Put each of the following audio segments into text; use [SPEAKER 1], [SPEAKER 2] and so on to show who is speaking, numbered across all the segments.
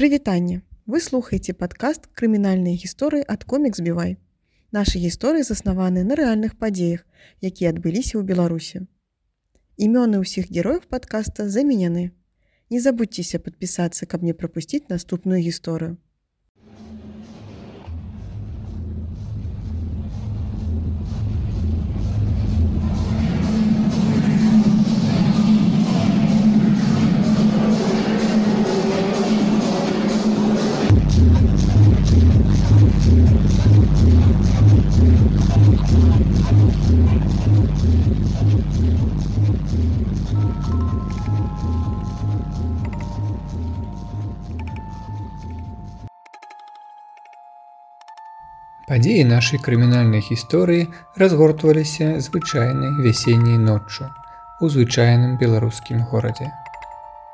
[SPEAKER 1] Прывітанне. Вы слухаеце падкаст крымінальныя гісторыі ад комікс бівай. Нашы гісторыі заснаваны на рэальных падзеях, якія адбыліся ў Беларусі. Імёны ўсіх герояў падкаста заменяны. Не забудьцеся падпісацца, каб не прапусціць наступную гісторыю.
[SPEAKER 2] Падзеі нашай крымінальнай гісторыі разгортваліся звычайнай вясенняй ноччу у звычайным беларускім горадзе.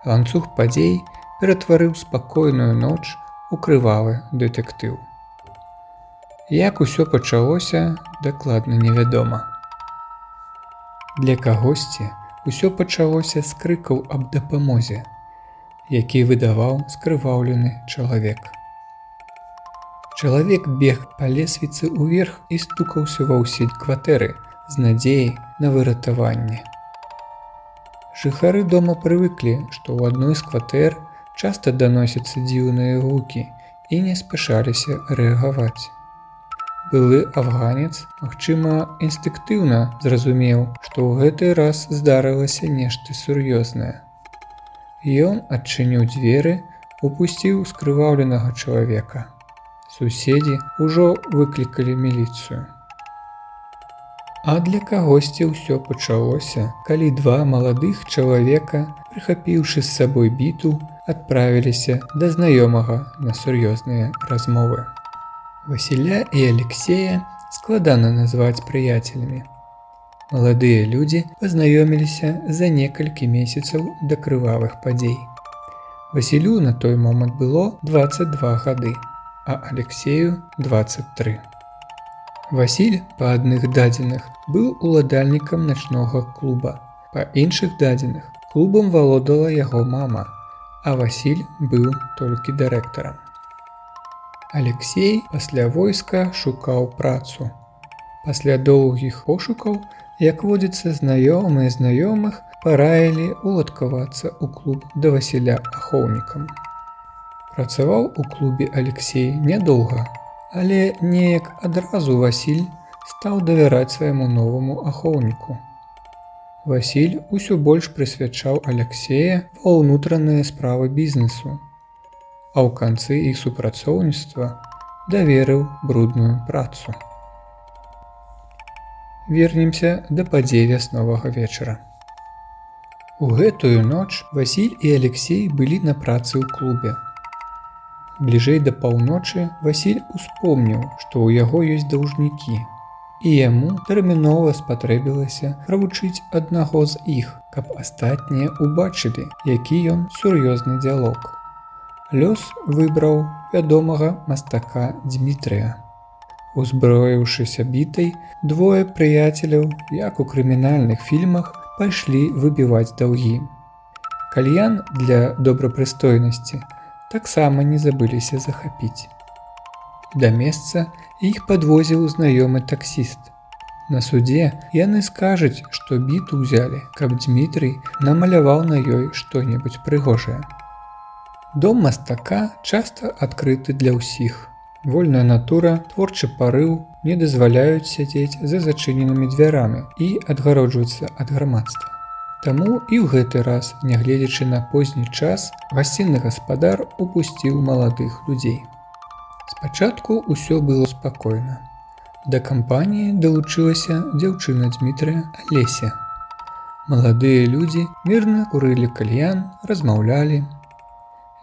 [SPEAKER 2] Ланцуг падзей ператварыў спакойную ноч у крывавы дэтэктыў. Як усё пачалося, дакладна невядома. Для кагосьці ўсё пачалося з крыкаў аб дапамозе, які выдаваў скрываўлены чалавек. Чалавек бег па лесвіцы ўверх і стукаўся ва ўсе кватэры з надзеяй на выратаванне. Жыхары дома прывыклі, што ў адной з кватэр часта даносяцца дзіўныя гукі і не спяшаліся рэагаваць. Былы афганец, магчыма, інстынктыўна зразумеў, што ў гэты раз здарылася нешта сур'ёзнае. Ён адчыніў дзверы, упусціў скрываўленага чалавека суседзі ўжо выклікалі міліцыю. А для кагосьці ўсё пачалося, калі два маладых чалавека, прыхапіўшы з сабой біту, адправіліся да знаёмага на сур'ёзныя размовы. Васіля і Алексея складана назваць прыяцелямі. Маладыя людзі пазнаёміліся за некалькі месяцаў да крывавых падзей. Васілю на той момант было 22 гады а Алексею 23. Васіль па адных дадзеных быў уладальнікам начнога клуба. Па іншых дадзеных клубам валодала яго мама, а Васіль быў толькі дырэктарам. Алексей пасля войска шукаў працу. Пасля доўгіх пошукаў, як водзіцца знаёмыя знаёмых, параілі уладкавацца ў клуб да Васіля ахоўнікам. Працаваў у клубе Алексей нядоўга, але неяк адразу Васіль стаў давяраць свайму новаму ахоўніку. Васіль усё больш прысвячаў Алексея ва ўнутраныя справы бізнесу, а ў канцы іх супрацоўніцтва даверыў брудную працу. Вернемся да падзей вясновага вечара. У гэтую ноч Васіль і Алексей былі на працы ў клубе. Бліжэй да паўночы Васіль успомніў, што ў яго ёсць даўжнікі. І яму тэрмінова спатрэбілася правучыць аднаго з іх, каб астатнія ўбачылі, які ён сур'ёзны дзялок. Лёс выбраў вядомага мастака Дмітрыя. Узброіўшыся бітай, двое прыяцеляў, як у крымінальных фільмах пайшлі выбіваць даўгі. Кальян для добрапрыстойнасці, таксама не забыліся захапіць. Да месца іх падвозіў знаёмы таксіст. На судзе яны скажуць, што біту ўзялі, каб Дмітрый намаляваў на ёй што-небудзь прыгожае. Дом мастака часта адкрыты для ўсіх. Вольная натура, творчы парыў не дазваляюць сядзець за зачыненымі дзвярамі і адгароджвацца ад грамадства. Таму і ў гэты раз, нягледзячы на позні час, гасцінны гаспадар упусціў маладых людзей. Спачатку ўсё было спакойна. Да кампаніі далучылася дзяўчына Дмітрыя Алеся. Маладыя людзі мірна курылі кальян, размаўлялі.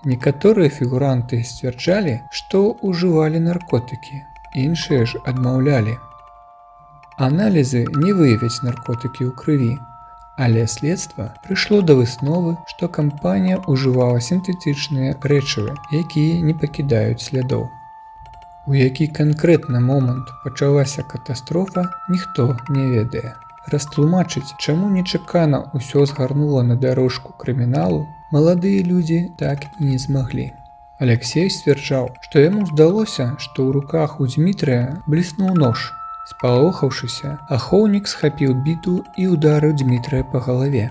[SPEAKER 2] Некаторыя фігуранты сцвярджалі, што ўжывалі наркотыкі, іншыя ж адмаўлялі. Аналізы не выявяць наркотыкі ў крыві, Але следства прыйшло да высновы, што кампанія ўжывала сінтэтычныя рэчывы, якія не пакідаюць слядоў. У які канкрэтны момант пачалася катастрофа, ніхто не ведае. Растлумачыць, чаму нечакана ўсё згарнула на дарожку крыміналу, маладыя людзі так і не змаглі. Алексей сцвярджаў, што яму здалося, што ў руках у Дмітрыя бліснуў нож. Спалохаўшыся, ахоўнік схапіў біту і ударыў Дмітрыя па галаве.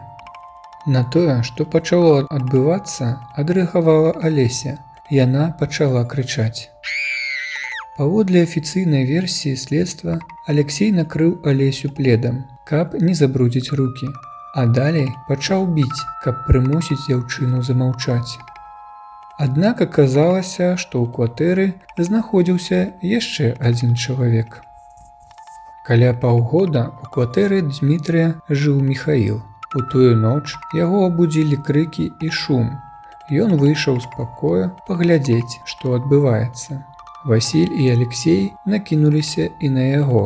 [SPEAKER 2] На тое, што пачало адбывацца, адрэагавала Алеся. Яна пачала крычаць. Паводле афіцыйнай версіі следства Алексей накрыў Алесю пледам, каб не забрудзіць руки, а далей пачаў біць, каб прымусіць дзяўчыну замаўчаць. Аднак аказалася, што ў кватэры знаходзіўся яшчэ адзін чалавек. Каля паўгода у кватэры Дмітрыя жыў Михаил. У тую ноч яго абудзілі крыкі і шум. Ён выйшаў з пакоя паглядзець, што адбываецца. Васіль і Алексей накінуліся і на яго.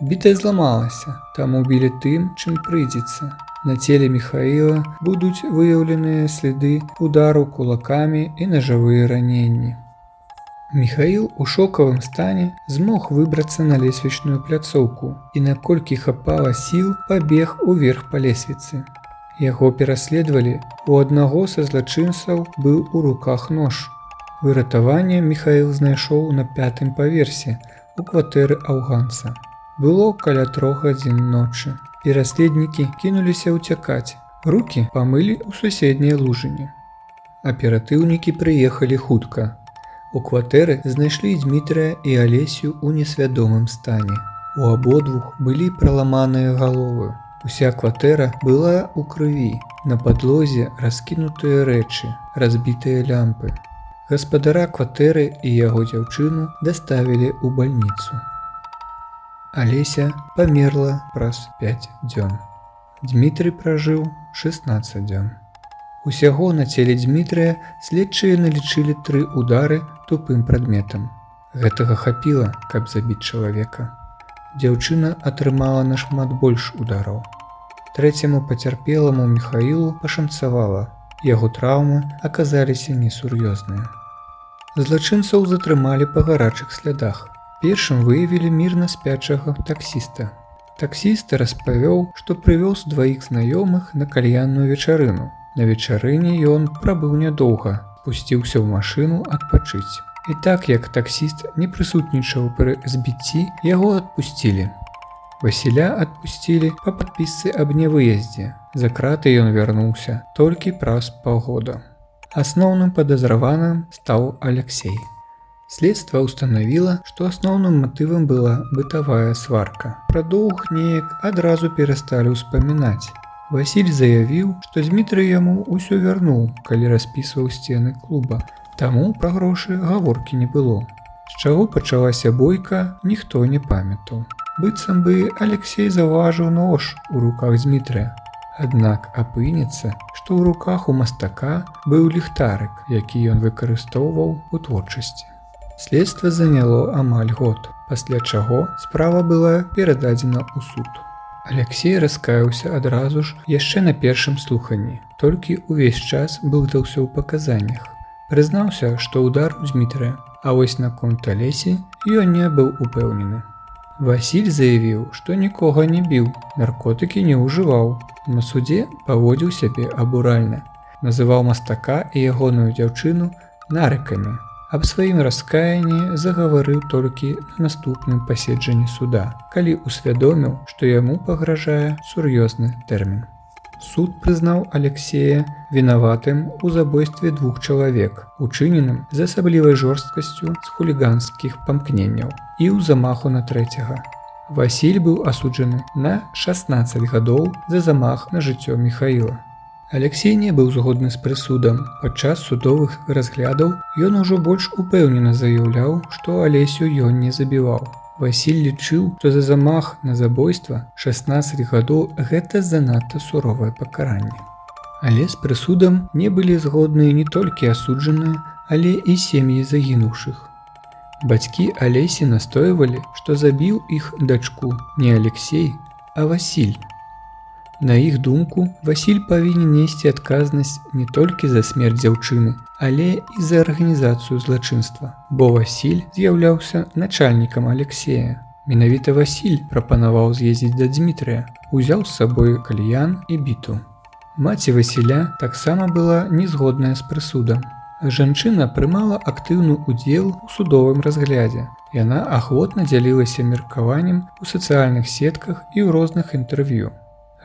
[SPEAKER 2] Бітая зламалася, там убілі тым, чым прыйдзецца. На целе Михаила будуць выяўленыя следы удару кулакамі і нажавыя раненні. Михаил у шокавым стане змог выбрацца на лесвічную пляцоўку і наколькі хапала сіл пабег уверх па лесвіцы. Яго пераследавалі, у аднаго са злачынцаў быў у руках нож. Выратаванне Михаил знайшоў на пятым паверсе у кватэры афганца. Было каля трох гадзін ночы пераследнікі кінуліся ўцякаць. Рукі памылі ў суседнія лужыні. Аператыўнікі прыехалі хутка. У кватэры знайшлі Дмітрыя і Алесю ў несвядомым стане. У абодвух былі праламаныя галовы. Уся кватэра была ў крыві. На падлозе раскінутыя рэчы, разбітыя лямпы. Гаспадара кватэры і яго дзяўчыну даставілі ў бальніцу. Алеся памерла праз 5 дзён. Дмітрый пражыў 16 дзён. Усяго на целе Дмітрыя следчыя налічылі тры удары тупым прадметам. Гэтага хапіла, каб забіць чалавека. Дзяўчына атрымала нашмат больш удараў. Трэцяму пацярпеламу Михаілу пашанцавала. Яго траўмы аказаліся несур'ёзныя. Злачынцаў затрымалі па гарачых слядах. Першым выявілі мірна спячага таксіста. Таксіст распавёў, што прывёз дваіх знаёмых на кальянную вечарыну. На вечарыне ён прабыў нядоўга, пусціўся ў машыну адпачыць. І так як таксіст не прысутнічаў пры збіцці, яго адпусцілі. Васіля адпусцілі па падпісцы аб невыездзе. За краты ён вярнуўся толькі праз паўгода. Асноўным падазраваным стаў Алексей. Следства ўстанавіла, што асноўным матывам была бытавая сварка. Пра доўг неяк адразу перасталі ўспамінаць. Васіль заявіў, што Дмітрый яму ўсё вярнуў, калі распісваў сцены клуба. Таму пра грошы гаворкі не было. З чаго пачалася бойка, ніхто не памятаў. Быццам бы Алексей заўважыў нож у руках Дмітрыя. Аднак апынецца, што ў руках у мастака быў ліхтарык, які ён выкарыстоўваў у творчасці. Следства заняло амаль год, пасля чаго справа была перададзена ў суд. Алексей раскаяўся адразу ж яшчэ на першым слуханні, толькі ўвесь час блытаўся ў паказаннях. Прызнаўся, што удар у Дмітрыя, а вось наконт Алесі ён не быў упэўнены. Васіль заявіў, што нікога не біў, наркотыкі не ўжываў. На судзе паводзіў сябе абуральна, называў мастака і ягоную дзяўчыну нарыкамі, аб сваім раскаянні загаварыў толькі на наступным паседжанні суда, калі усвядоміў, што яму пагражае сур'ёзны тэрмін. Суд прызнаў Алексея вінаватым у забойстве двух чалавек, учыненым з асаблівай жорсткасцю з хуліганскіх памкненняў і ў замаху на трэцяга. Васіль быў асуджаны на 16 гадоў за замах на жыццё Михаіла. Алексей не быў згодны з прысудам. Падчас судовых разглядаў ён ужо больш упэўнена заяўляў, што Алесю ён не забіваў. Васіль лічыў, што за замах на забойства 16 гадоў гэта занадта суровае пакаранне. Але з прысудам не былі згодныя не толькі асуджаныя, але і сем'і загінуўшых. Бацькі Алесі настойвалі, што забіў іх дачку не Алексей, а Васіль. На іх думку, Васіль павінен несці адказнасць не толькі за смерць дзяўчыны, але і за арганізацыю злачынства. Бо Васіль з'яўляўся начальнікам Алексея. Менавіта Васіль прапанаваў з'ездзіць да Дмітрыя, узяў з сабой кальян і біту. Маці Васіля таксама была незгодная з прысудам. Жанчына прымала актыўны ўдзел у судовым разглядзе. Яна ахвотна дзялілася меркаваннем у сацыяльных сетках і ў розных інтэрв'ю.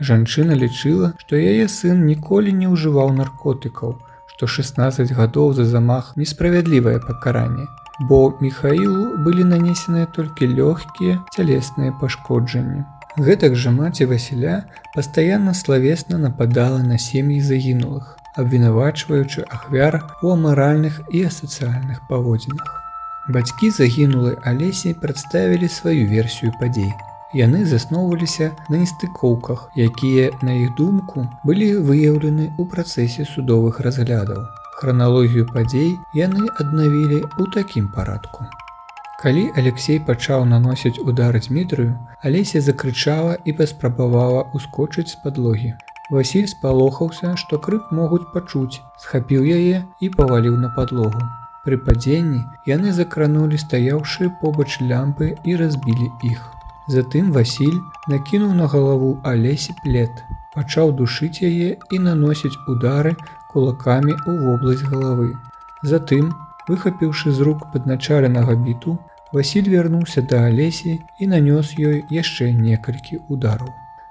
[SPEAKER 2] Жанчына лічыла, што яе сын ніколі не ўжываў наркотыкаў, што 16 гадоў за замах несправядлівае пакаранне, бо Михаілу былі нанесеныя толькі лёгкія цялесныя пашкоджанні. Гэтак жа маці Васіля пастаянна славесна нападала на сем'і загінулых, абвінавачваючы ахвяр у амаральных і асацыяльных паводзінах. Бацькі загінулай Алесі прадставілі сваю версію падзей. Яны засноўваліся на нестыкоўках, якія, на іх думку, былі выяўлены ў працэсе судовых разглядаў. Храналогію падзей яны аднавілі ў такім парадку. Калі Алексей пачаў наносіць удары Дмітрыю, Алеся закрычала і паспрабавала ўскочыць з падлогі. Васіль спалохаўся, што крык могуць пачуць, схапіў яе і паваліў на падлогу. Пры падзенні яны закранулі стаяўшы побач лямпы і разбілі іх. Затым Васіль накінуў на галаву Алесі плед, пачаў душыць яе і наносіць удары кулакамі ў вобласць галавы. Затым, выхапіўшы з рук падначаленага біту, Васіль вярнуўся да Алесі і нанёс ёй яшчэ некалькі удараў.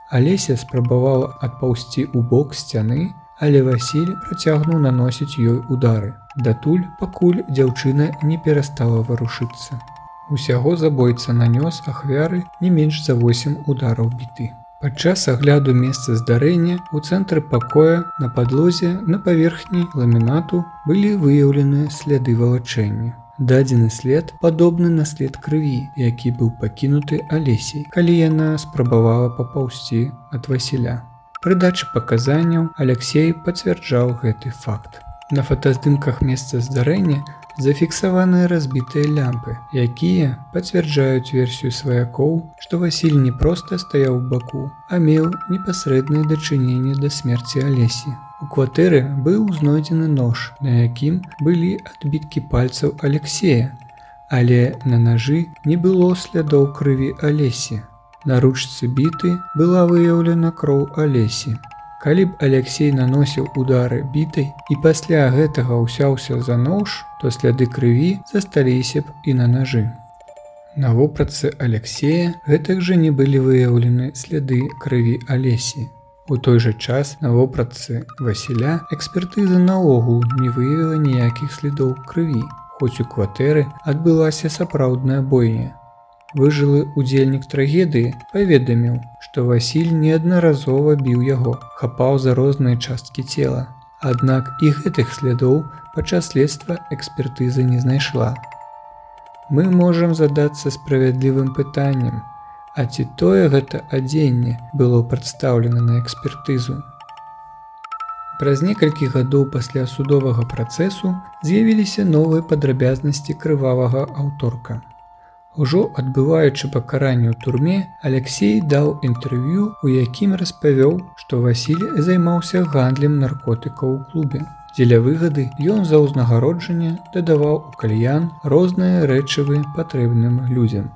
[SPEAKER 2] Алеся спрабавала адпаўсці ў бок сцяны, але Васіль працягнуў наносіць ёй удары. Датуль, пакуль дзяўчына не перастала варушыцца. Усяго забойца нанёс ахвяры не менш за 8 удараў біты. Падчас агляду месца здарэння у цэнтры пакоя на падлозе на паверхні ламінату былі выяўлены сляды валачэння. Дадзены след падобны на след крыві, які быў пакінуты алесей, калі яна спрабавала папаўсці ад Васіля. Пры дачы паказанняў Алексей пацвярджаў гэты факт. На фотаздымках месца здарэння зафіксаваныя разбітыя лямпы, якія пацвярджаюць версію сваякоў, што Васіль не проста стаяў у баку, а меў непасрэднае дачыненне да смерці Алесі. У кватэры быў знойдзены нож, на якім былі адбіткі пальцаў Алексея, але на нажы не было слядоў крыві Алесі. На ручцы біты была выяўлена кроў Алесі. Калі б Алексей наносіў удары бітай і пасля гэтага ўсяўся за нож, то сляды крыві засталіся б і на нажы. На вопратцы Алексея гэтак жа не былі выяўлены сляды крыві Алесі. У той жа час на вопратцы Васіля экспертыза наогул не выявіла ніякіх слідоў крыві, хоць у кватэры адбылася сапраўдная бойня выжылы удзельнік трагедыі паведаміў, што Васіль неаднаразова біў яго, хапаў за розныя часткі цела. Аднак і гэтых слядоў падчас следства экспертызы не знайшла. Мы можам задацца справядлівым пытаннем, А ці тое гэта адзенне было прадстаўлена на экспертызу. Праз некалькі гадоў пасля судовага працэсу з'явіліся новыя падрабязнасці крывавага аўторка. Ужо адбываючы пакаранне ў турме, Алексей даў інтэрв'ю, у якім распавёў, што Васіль займаўся гандлем наркотыкаў у клубе. Дзеля выгады ён за ўзнагароджанне дадаваў у кальян розныя рэчывы патрэбным людзям.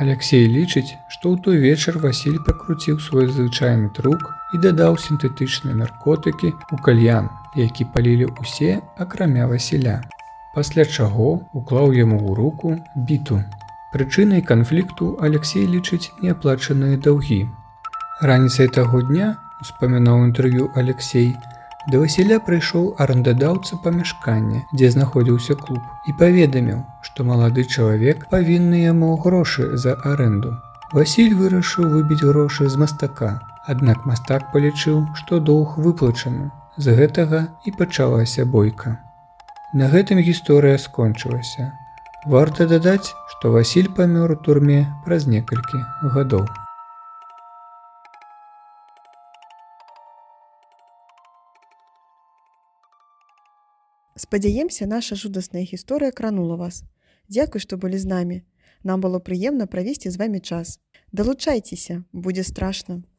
[SPEAKER 2] Алексей лічыць, што ў той вечар Васіль пракруціў свой звычайны трук і дадаў сінтэтычныя наркотыкі ў кальян, які палілі ўсе акрамя Васіля. Пасля чаго уклаў яму ў руку біту, Прычынай канфлікту Алексей лічыць неаплачаныя даўгі. Раніцай таго дня, успамінаў інтэрв'ю Алексей, да Васіля прыйшоў арандадаўца памяшкання, дзе знаходзіўся клуб і паведаміў, што малады чалавек павінны яму грошы за аренду. Васіль вырашыў выбіць грошы з мастака, аднак мастак палічыў, што доўг выплачаны. З гэтага і пачалася бойка. На гэтым гісторыя скончылася. Варта дадаць, што Васіль памёр у турме праз некалькі гадоў.
[SPEAKER 1] Спадзяемся, наша жудасная гісторыя кранула вас. Дзякуй, што былі з намі. Нам было прыемна правесці з вами час. Далучайцеся, будзе страшна.